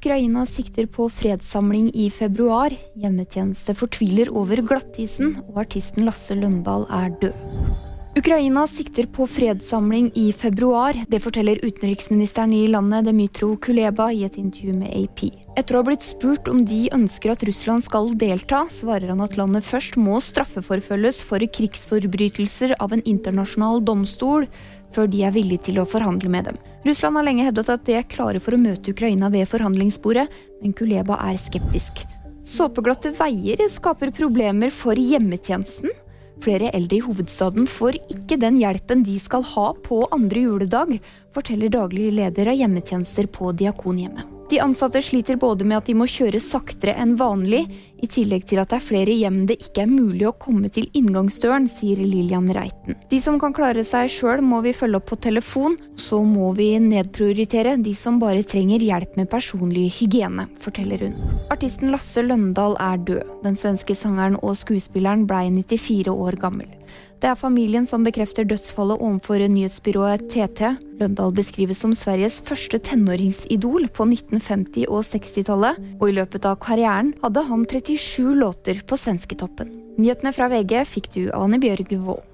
Ukraina sikter på fredssamling i februar. Hjemmetjeneste fortviler over glattisen, og artisten Lasse Løndal er død. Ukraina sikter på fredssamling i februar. Det forteller utenriksministeren i landet Dmytro Kuleba i et intervju med AP. Etter å ha blitt spurt om de ønsker at Russland skal delta, svarer han at landet først må straffeforfølges for krigsforbrytelser av en internasjonal domstol, før de er villige til å forhandle med dem. Russland har lenge hevdet at de er klare for å møte Ukraina ved forhandlingsbordet, men Kuleba er skeptisk. Såpeglatte veier skaper problemer for hjemmetjenesten. Flere eldre i hovedstaden får ikke den hjelpen de skal ha på andre juledag, forteller daglig leder av hjemmetjenester på Diakonhjemmet. De ansatte sliter både med at de må kjøre saktere enn vanlig, i tillegg til at det er flere hjem det ikke er mulig å komme til inngangsdøren, sier Lillian Reiten. De som kan klare seg sjøl, må vi følge opp på telefon. Så må vi nedprioritere de som bare trenger hjelp med personlig hygiene, forteller hun. Artisten Lasse Løndal er død. Den svenske sangeren og skuespilleren blei 94 år gammel. Det er familien som bekrefter dødsfallet overfor nyhetsbyrået TT. Løndal beskrives som Sveriges første tenåringsidol på 1950- og 60-tallet, og i løpet av karrieren hadde han 37 låter på svensketoppen. Nyhetene fra VG fikk du av Anne Bjørg Vaa.